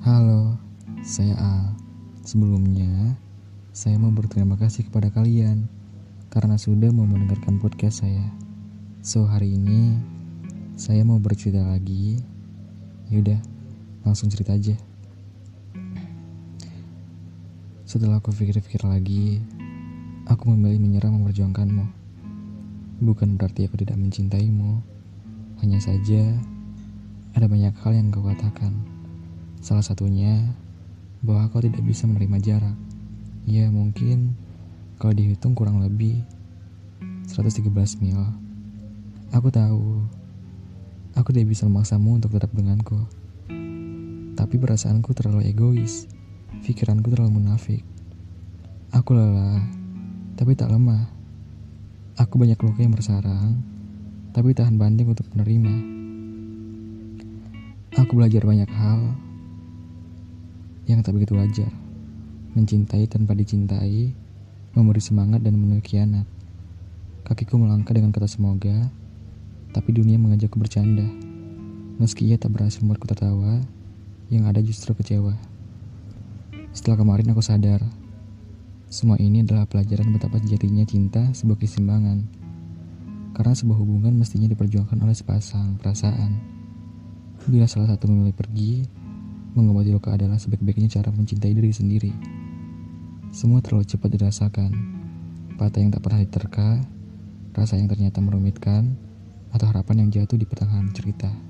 Halo, saya Al. Sebelumnya, saya mau berterima kasih kepada kalian karena sudah mau mendengarkan podcast saya. So, hari ini saya mau bercerita lagi. Yaudah, langsung cerita aja. Setelah aku pikir-pikir lagi, aku memilih menyerah memperjuangkanmu. Bukan berarti aku tidak mencintaimu, hanya saja ada banyak hal yang kau katakan. Salah satunya, bahwa kau tidak bisa menerima jarak. Ya mungkin kalau dihitung kurang lebih 113 mil. Aku tahu, aku tidak bisa memaksamu untuk tetap denganku. Tapi perasaanku terlalu egois, pikiranku terlalu munafik. Aku lelah, tapi tak lemah. Aku banyak luka yang bersarang, tapi tahan banding untuk menerima. Aku belajar banyak hal yang tak begitu wajar. Mencintai tanpa dicintai, memberi semangat dan menuhi kianat. Kakiku melangkah dengan kata semoga, tapi dunia mengajakku bercanda. Meski ia tak berhasil membuatku tertawa, yang ada justru kecewa. Setelah kemarin aku sadar, semua ini adalah pelajaran betapa sejatinya cinta sebuah keseimbangan. Karena sebuah hubungan mestinya diperjuangkan oleh sepasang perasaan. Bila salah satu memilih pergi, mengobati luka adalah sebaik-baiknya cara mencintai diri sendiri. Semua terlalu cepat dirasakan. Patah yang tak pernah diterka, rasa yang ternyata merumitkan, atau harapan yang jatuh di pertengahan cerita.